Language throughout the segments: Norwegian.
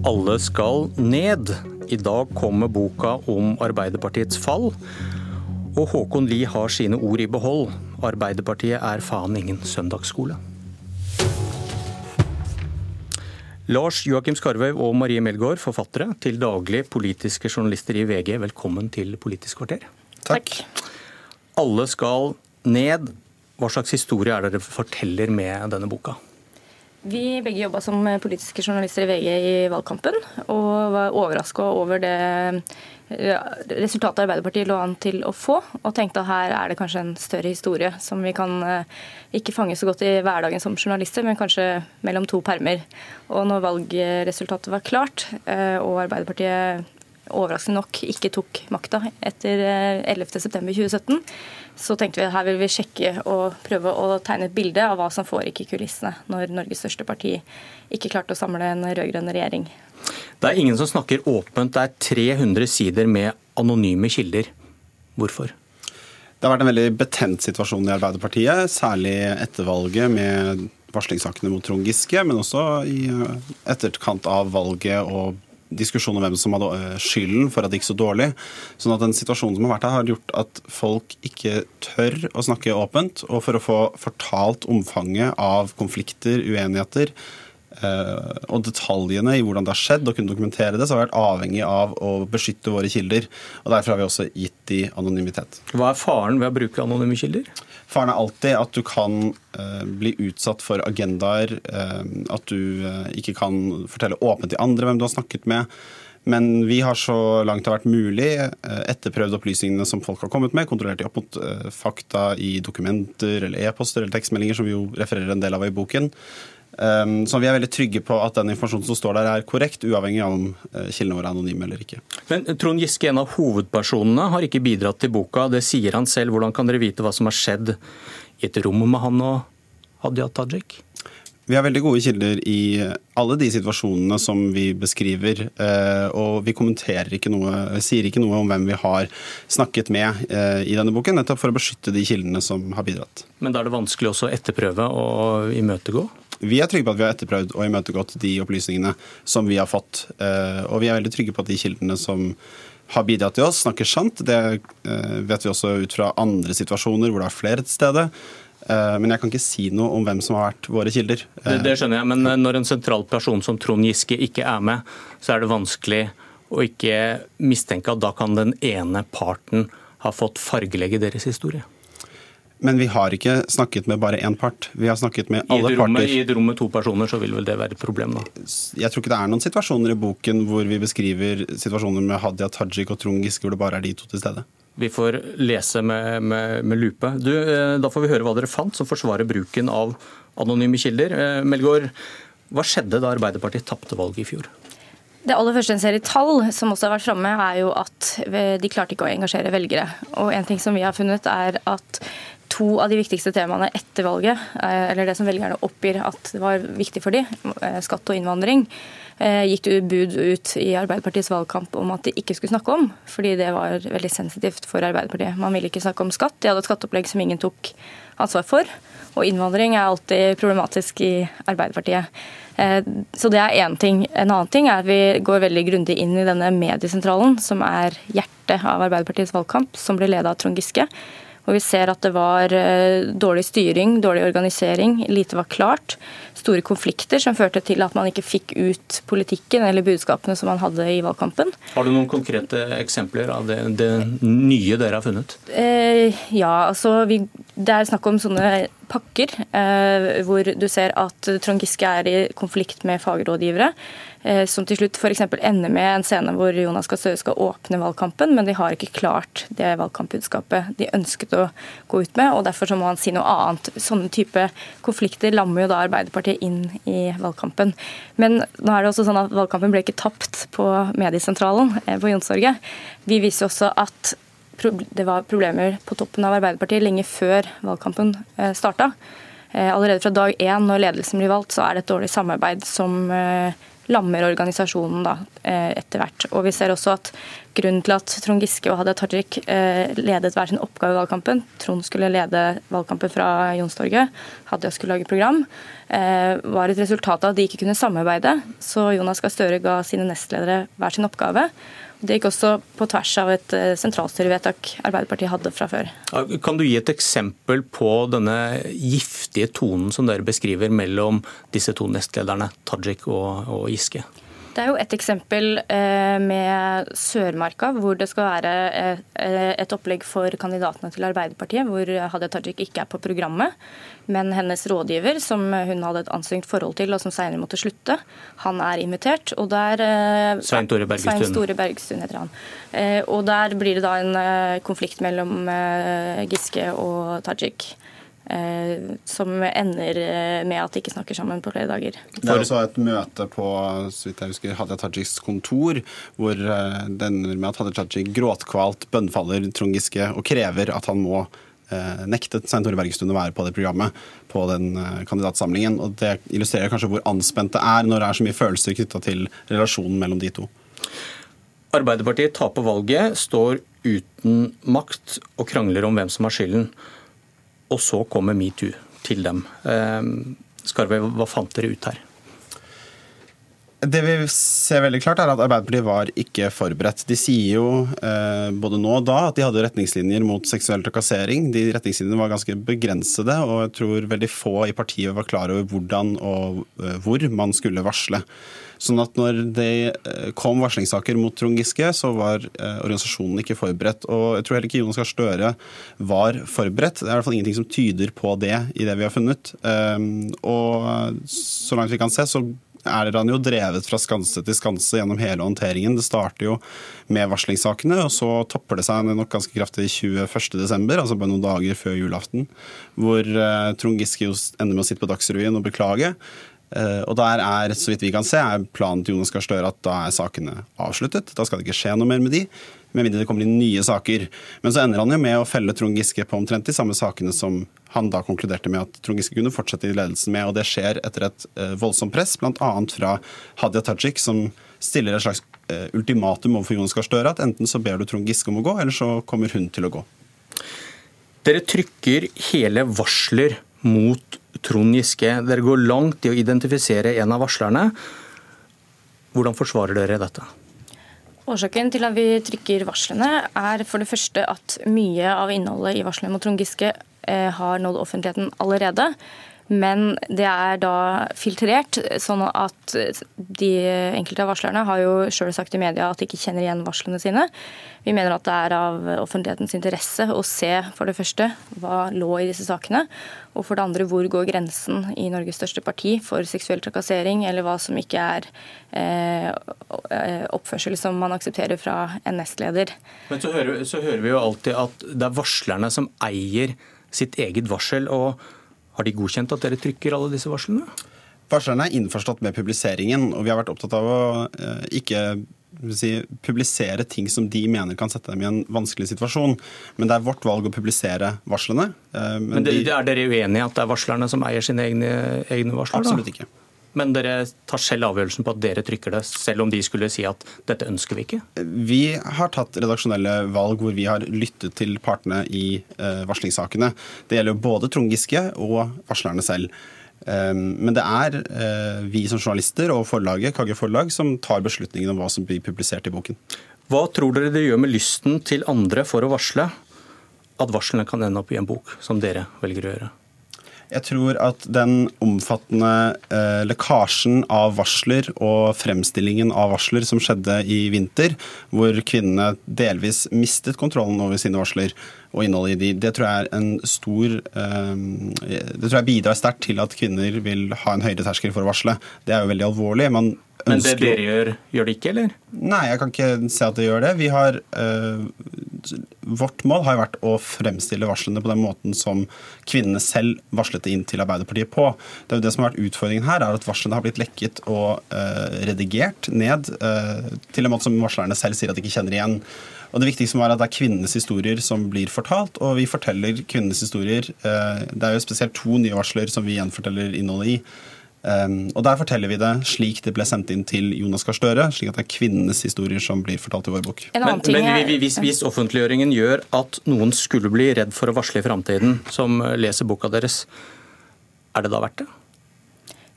Alle skal ned. I dag kommer boka om Arbeiderpartiets fall. Og Håkon Lie har sine ord i behold. Arbeiderpartiet er faen ingen søndagsskole. Lars Joakim Skarvøy og Marie Melgaard, forfattere, til daglig politiske journalister i VG, velkommen til Politisk kvarter. Takk. Alle skal ned. Hva slags historie er det dere forteller med denne boka? Vi begge jobba som politiske journalister i VG i valgkampen, og var overraska over det resultatet Arbeiderpartiet lå an til å få, og tenkte at her er det kanskje en større historie som vi kan eh, ikke fange så godt i hverdagen som journalister, men kanskje mellom to permer. Og når valgresultatet var klart, eh, og Arbeiderpartiet overraskende nok ikke tok makta etter 11.9.2017, eh, så tenkte vi at her vil vi sjekke og prøve å tegne et bilde av hva som foregikk i kulissene når Norges største parti ikke klarte å samle en rød-grønn regjering. Det er ingen som snakker åpent. Det er 300 sider med anonyme kilder. Hvorfor? Det har vært en veldig betent situasjon i Arbeiderpartiet, særlig etter valget med varslingssakene mot Trond Giske, men også i etterkant av valget og diskusjon om hvem som hadde eh, skylden for at det gikk så dårlig. Sånn at den situasjonen som har vært her, har gjort at folk ikke tør å snakke åpent. Og for å få fortalt omfanget av konflikter, uenigheter, og detaljene i hvordan det har skjedd, og kunne dokumentere det, så har vi vært avhengig av å beskytte våre kilder. og Derfor har vi også gitt de anonymitet. Hva er faren ved å bruke anonyme kilder? Faren er alltid at du kan uh, bli utsatt for agendaer, uh, at du ikke kan fortelle åpent til andre hvem du har snakket med. Men vi har så langt det har vært mulig etterprøvd opplysningene som folk har kommet med, kontrollert de opp mot fakta i dokumenter eller e-poster eller tekstmeldinger, som vi jo refererer en del av i boken. Ehm, så vi er veldig trygge på at den informasjonen som står der er korrekt, uavhengig av om eh, kildene våre er anonyme eller ikke. Men Trond Giske, en av hovedpersonene, har ikke bidratt til boka. Det sier han selv. Hvordan kan dere vite hva som har skjedd i et rom med han og Hadia Tajik? Vi har veldig gode kilder i alle de situasjonene som vi beskriver. Eh, og vi kommenterer ikke noe, sier ikke noe om hvem vi har snakket med eh, i denne boken, nettopp for å beskytte de kildene som har bidratt. Men da er det vanskelig også å etterprøve og imøtegå? Vi er trygge på at vi har etterprøvd og imøtegått de opplysningene som vi har fått. Eh, og vi er veldig trygge på at de kildene som har bidratt til oss, snakker sant. Det eh, vet vi også ut fra andre situasjoner hvor det er flere til stede. Eh, men jeg kan ikke si noe om hvem som har vært våre kilder. Det, det skjønner jeg, men når en sentral person som Trond Giske ikke er med, så er det vanskelig å ikke mistenke at da kan den ene parten ha fått fargelegge deres historie. Men vi har ikke snakket med bare én part. Vi har snakket med alle I rommet, parter. I et rom med to personer så vil vel det være et problem, da? Jeg tror ikke det er noen situasjoner i boken hvor vi beskriver situasjoner med Hadia Tajik og Trond Giske hvor det bare er de to til stede. Vi får lese med, med, med lupe. Du, eh, da får vi høre hva dere fant som forsvarer bruken av anonyme kilder. Eh, Melgaard, hva skjedde da Arbeiderpartiet tapte valget i fjor? Det aller første en ser tall, som også har vært framme, er jo at de klarte ikke å engasjere velgere. Og en ting som vi har funnet, er at to av de viktigste temaene etter valget, eh, eller det som velgerne oppgir at det var viktig for dem, eh, skatt og innvandring, eh, gikk det bud ut i Arbeiderpartiets valgkamp om at de ikke skulle snakke om, fordi det var veldig sensitivt for Arbeiderpartiet. Man ville ikke snakke om skatt. De hadde et skatteopplegg som ingen tok ansvar for. Og innvandring er alltid problematisk i Arbeiderpartiet. Så det er én ting. En annen ting er at vi går veldig grundig inn i denne mediesentralen, som er hjertet av Arbeiderpartiets valgkamp, som ble ledet av Trond Giske. Og vi ser at det var eh, dårlig styring, dårlig organisering, lite var klart. Store konflikter som førte til at man ikke fikk ut politikken eller budskapene som man hadde i valgkampen. Har du noen konkrete eksempler av det, det nye dere har funnet? Eh, ja, altså vi, det er snakk om sånne pakker eh, hvor du ser at Trond Giske er i konflikt med fagrådgivere. Eh, som til slutt f.eks. ender med en scene hvor Jonas Gahr Støre skal åpne valgkampen, men de har ikke klart det valgkampbudskapet de ønsket å gå ut med, og derfor så må han si noe annet. Sånne type konflikter lammer jo da Arbeiderpartiet inn i valgkampen. Men nå er det også sånn at valgkampen ble ikke tapt på mediesentralen eh, på Youngstorget. Vi viser også at det var problemer på toppen av Arbeiderpartiet lenge før valgkampen eh, starta. Allerede fra dag én når ledelsen blir valgt, så er det et dårlig samarbeid som lammer organisasjonen da, eh, etter hvert. Og vi ser også at grunnen til at Trond Giske og Hadia Tajik eh, ledet hver sin oppgave i valgkampen, Trond skulle lede valgkampen fra Jonstorget, Hadia skulle lage program, var et resultat av at de ikke kunne samarbeide. Så Jonas Gahr Støre ga sine nestledere hver sin oppgave. Det gikk også på tvers av et eh, sentralstyrevedtak Arbeiderpartiet hadde fra før. Kan du gi et eksempel på denne giftige tonen som dere beskriver mellom disse to nestlederne, Tajik og, og Giske? Det er jo et eksempel eh, med Sørmarka, hvor det skal være eh, et opplegg for kandidatene til Arbeiderpartiet, hvor Hadia Tajik ikke er på programmet. Men hennes rådgiver, som hun hadde et anstrengt forhold til, og som senere måtte slutte, han er invitert. og der, eh, Svein Tore Bergestuen. Svein Store Bergestuen heter han. Og der blir det da en konflikt mellom Giske og Tajik. Eh, som ender eh, med at de ikke snakker sammen på flere dager. Det er også et møte på så vidt jeg husker, Hadia Tajiks kontor, hvor eh, det ender med at Hadia Tajik gråtkvalt bønnfaller Trond Giske og krever at han må nektet Svein Tore Bergestuen å være på det programmet på den kandidatsamlingen. og Det illustrerer kanskje hvor anspent det er når det er så mye følelser knytta til relasjonen mellom de to. Arbeiderpartiet taper valget, står uten makt og krangler om hvem som har skylden. Og så kommer metoo til dem. Eh, Skarve, hva fant dere ut her? Det vi ser veldig klart er at Arbeiderpartiet var ikke forberedt. De sier jo eh, både nå og da at de hadde retningslinjer mot seksuell trakassering. De retningslinjene var ganske begrensede, og jeg tror veldig få i partiet var klar over hvordan og eh, hvor man skulle varsle. Sånn at når det eh, kom varslingssaker mot Trond Giske, så var organisasjonen ikke forberedt. Og jeg tror heller ikke Jonas Gahr Støre var forberedt. Det er i hvert fall ingenting som tyder på det i det vi har funnet. Og så langt vi kan se, så er han jo drevet fra skanse til skanse gjennom hele håndteringen. Det starter jo med varslingssakene, og så topper det seg nok ganske kraftig 21.12., altså bare noen dager før julaften, hvor uh, Trond Giske ender med å sitte på Dagsrevyen og beklage. Uh, og der er, så vidt vi kan se, er planen til Jonas Gahr Støre at da er sakene avsluttet. Da skal det ikke skje noe mer med de med mindre det kommer inn nye saker. Men så ender han jo med å felle Trond Giske på omtrent de samme sakene som han da konkluderte med at Trond Giske kunne fortsette i ledelsen med. Og det skjer etter et uh, voldsomt press, bl.a. fra Hadia Tajik, som stiller et slags uh, ultimatum overfor Jonas Gahr Støre at enten så ber du Trond Giske om å gå, eller så kommer hun til å gå. Dere trykker hele varsler mot Trond Giske. Dere går langt i å identifisere en av varslerne. Hvordan forsvarer dere dette? Årsaken til at vi trykker varslene, er for det første at mye av innholdet i varslene mot Trond Giske Eh, har nådd offentligheten allerede. Men det er da filtrert, sånn at de enkelte av varslerne har jo sjøl sagt i media at de ikke kjenner igjen varslene sine. Vi mener at det er av offentlighetens interesse å se for det første hva lå i disse sakene, og for det andre hvor går grensen i Norges største parti for seksuell trakassering, eller hva som ikke er eh, oppførsel som man aksepterer fra en nestleder. Men så hører, så hører vi jo alltid at det er varslerne som eier sitt eget varsel. og Har de godkjent at dere trykker alle disse varslene? Varslerne er innforstått med publiseringen, og vi har vært opptatt av å eh, ikke si, publisere ting som de mener kan sette dem i en vanskelig situasjon. Men det er vårt valg å publisere varslene. Eh, men, men det, de, Er dere uenig i at det er varslerne som eier sine egne, egne varsler? Absolutt ikke. Men dere tar selv avgjørelsen på at dere trykker det, selv om de skulle si at dette ønsker vi ikke? Vi har tatt redaksjonelle valg hvor vi har lyttet til partene i eh, varslingssakene. Det gjelder jo både Trond Giske og varslerne selv. Ehm, men det er eh, vi som journalister og forlaget, KG Forlag som tar beslutningen om hva som blir publisert i boken. Hva tror dere det gjør med lysten til andre for å varsle at varslene kan ende opp i en bok, som dere velger å gjøre? Jeg tror at den omfattende eh, lekkasjen av varsler og fremstillingen av varsler som skjedde i vinter, hvor kvinnene delvis mistet kontrollen over sine varsler og innholdet i de, det tror jeg er en stor eh, Det tror jeg bidrar sterkt til at kvinner vil ha en høyere terskel for å varsle. Det er jo veldig alvorlig. Man men det dere gjør, gjør det ikke, eller? Nei, jeg kan ikke se at det gjør det. Vi har, øh, vårt mål har jo vært å fremstille varslene på den måten som kvinnene selv varslet det inn til Arbeiderpartiet på. Det er jo det som har vært Utfordringen her er at varslene har blitt lekket og eh, redigert ned eh, til en måte som varslerne selv sier at de ikke kjenner igjen. Og Det viktigste er at det er kvinnenes historier som blir fortalt, og vi forteller kvinnenes historier. Det er jo spesielt to nye varsler som vi gjenforteller innholdet i. Um, og Der forteller vi det slik det ble sendt inn til Jonas Gahr Støre, slik at det er kvinnenes historier som blir fortalt i vår bok. Men, men hvis, hvis, offentliggjøringen gjør at noen skulle bli redd for å varsle i framtiden, som leser boka deres, er det da verdt det?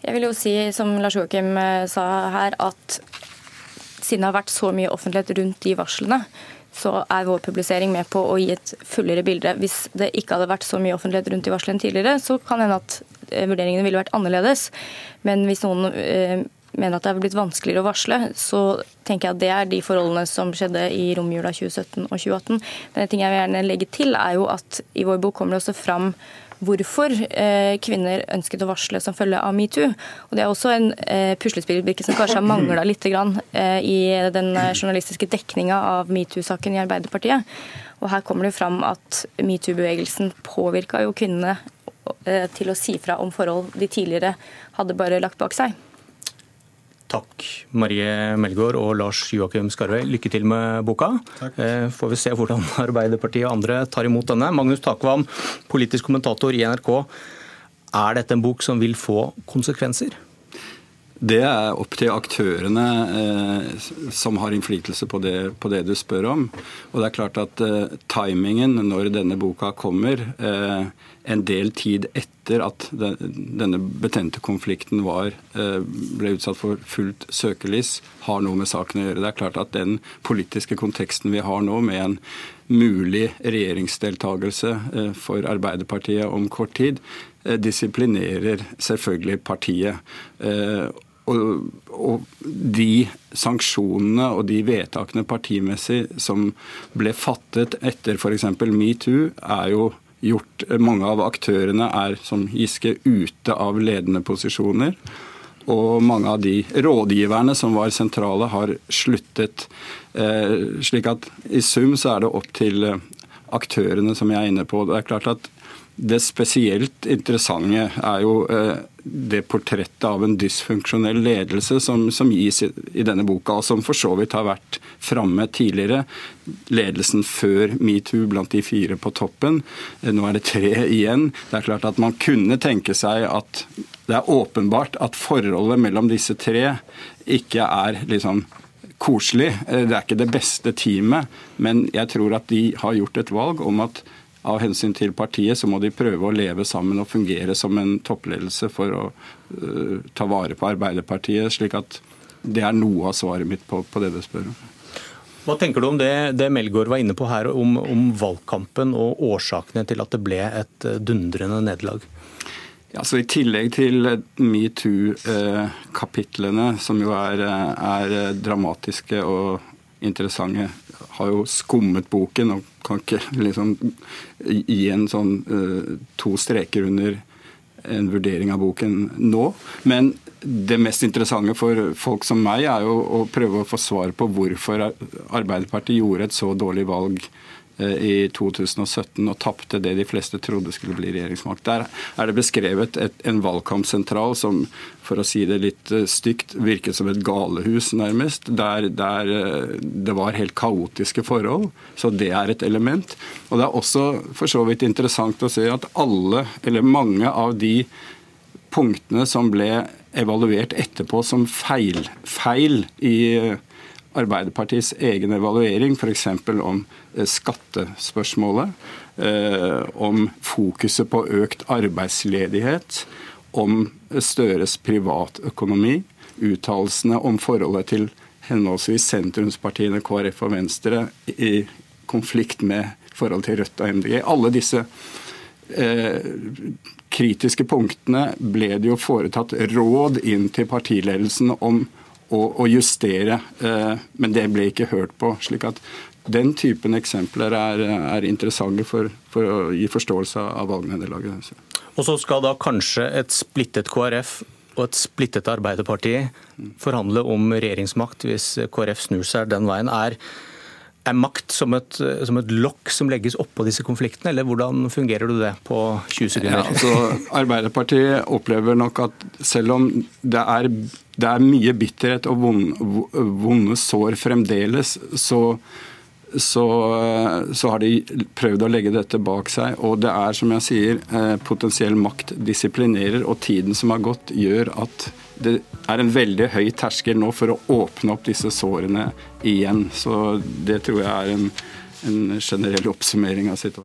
Jeg vil jo si, som Lars Joakim eh, sa her, at siden det har vært så mye offentlighet rundt de varslene, så er vår publisering med på å gi et fullere bilde. Hvis det ikke hadde vært så mye offentlighet rundt de varslene tidligere, så kan det hende at eh, vurderingene ville vært annerledes. Men hvis noen eh, mener at det er blitt vanskeligere å varsle, så tenker jeg at det er de forholdene som skjedde i romjula 2017 og 2018. Men en ting jeg vil gjerne legge til, er jo at i vår bok kommer det også fram hvorfor eh, kvinner ønsket å varsle som følge av metoo. Og Det er også en eh, puslespillbrikke som kanskje har mangla litt eh, i den journalistiske dekninga av metoo-saken i Arbeiderpartiet. Og Her kommer det fram at metoo-bevegelsen påvirka jo kvinnene til å si fra om forhold de tidligere hadde bare lagt bak seg. Takk, Marie Melgaard og Lars Joakim Skarvei. Lykke til med boka. Takk. Eh, får vi se hvordan Arbeiderpartiet og andre tar imot denne. Magnus Takvam, politisk kommentator i NRK. Er dette en bok som vil få konsekvenser? Det er opp til aktørene eh, som har innflytelse på det, på det, du spør om. Og det er klart at eh, timingen når denne boka kommer, eh, en del tid etter at den, denne betente konflikten var, eh, ble utsatt for fullt søkelys, har noe med saken å gjøre. Det er klart at den politiske konteksten vi har nå, med en mulig regjeringsdeltakelse eh, for Arbeiderpartiet om kort tid, eh, disiplinerer selvfølgelig partiet. Og, og, de sanksjonene og de vedtakene partimessig som ble fattet etter f.eks. metoo, er jo gjort Mange av aktørene er, som Giske, ute av ledende posisjoner. Og mange av de rådgiverne som var sentrale, har sluttet. Eh, slik at i sum så er det opp til eh, aktørene som jeg er inne på. Det er klart at det spesielt interessante er jo eh, det portrettet av en dysfunksjonell ledelse som, som gis i, denne boka, og som for så vidt har vært framme tidligere. Ledelsen før metoo blant de fire på toppen. Nå er det tre igjen. Det er klart at man kunne tenke seg at det er åpenbart at forholdet mellom disse tre ikke er liksom koselig. Eh, det er ikke det beste teamet, men jeg tror at de har gjort et valg om at av hensyn til partiet, så må de prøve å leve sammen og fungere som en toppledelse for å uh, ta vare på Arbeiderpartiet. slik at det er noe av svaret mitt på, på det du spør om. Hva tenker du om det, det Melgaard var inne på her, om, om, valgkampen og årsakene til at det ble et eh, dundrende nederlag? Ja, så I tillegg til metoo-kapitlene, som jo er, er dramatiske og interessante, har jo skummet boken og kan ikke liksom gi en sånn uh, to streker under en vurdering av boken nå. Men det mest interessante for folk som meg er jo å prøve å få svar på hvorfor Arbeiderpartiet gjorde et så dårlig valg Eh, i 2017 og tapte det de fleste trodde skulle bli regjeringsmakt. Der er det beskrevet et, en valgkampsentral som for å si det litt eh, stygt, virket som et galehus, nærmest. Der, der, eh, det var helt kaotiske forhold. Så det er et element. Og det er også for så vidt interessant å se at alle, eller mange av de punktene som ble evaluert etterpå som feil, feil i Arbeiderpartiets egen evaluering, f.eks. om eh, skattespørsmålet, eh, om fokuset på økt arbeidsledighet, om Støres privatøkonomi, uttalelsene om forholdet til henholdsvis sentrumspartiene KrF og Venstre i konflikt med forhold til Rødt og MDG. Alle disse eh, kritiske punktene ble det jo foretatt råd inn til partiledelsen om å, justere. Eh, men det ble ikke hørt på. slik at den typen eksempler er, er interessante for, for, å gi forståelse av valgnederlaget. Og så skal da kanskje et splittet KrF og et splittet Arbeiderparti forhandle om regjeringsmakt hvis KrF snur seg den veien. Er, er makt som et, som et lokk som legges oppå disse konfliktene, eller hvordan fungerer du det på 20 sekunder? Ja, altså, Arbeiderpartiet opplever nok at selv om det er, det er mye bitterhet og vonde, sår fremdeles, så, så, så, har de prøvd å legge dette bak seg. Og det er, som jeg sier, eh, potensiell makt disiplinerer, og tiden som har gått, gjør at det er en veldig høy terskel nå for å åpne opp disse sårene igjen. Så det tror jeg er en, en generell oppsummering av situasjonen.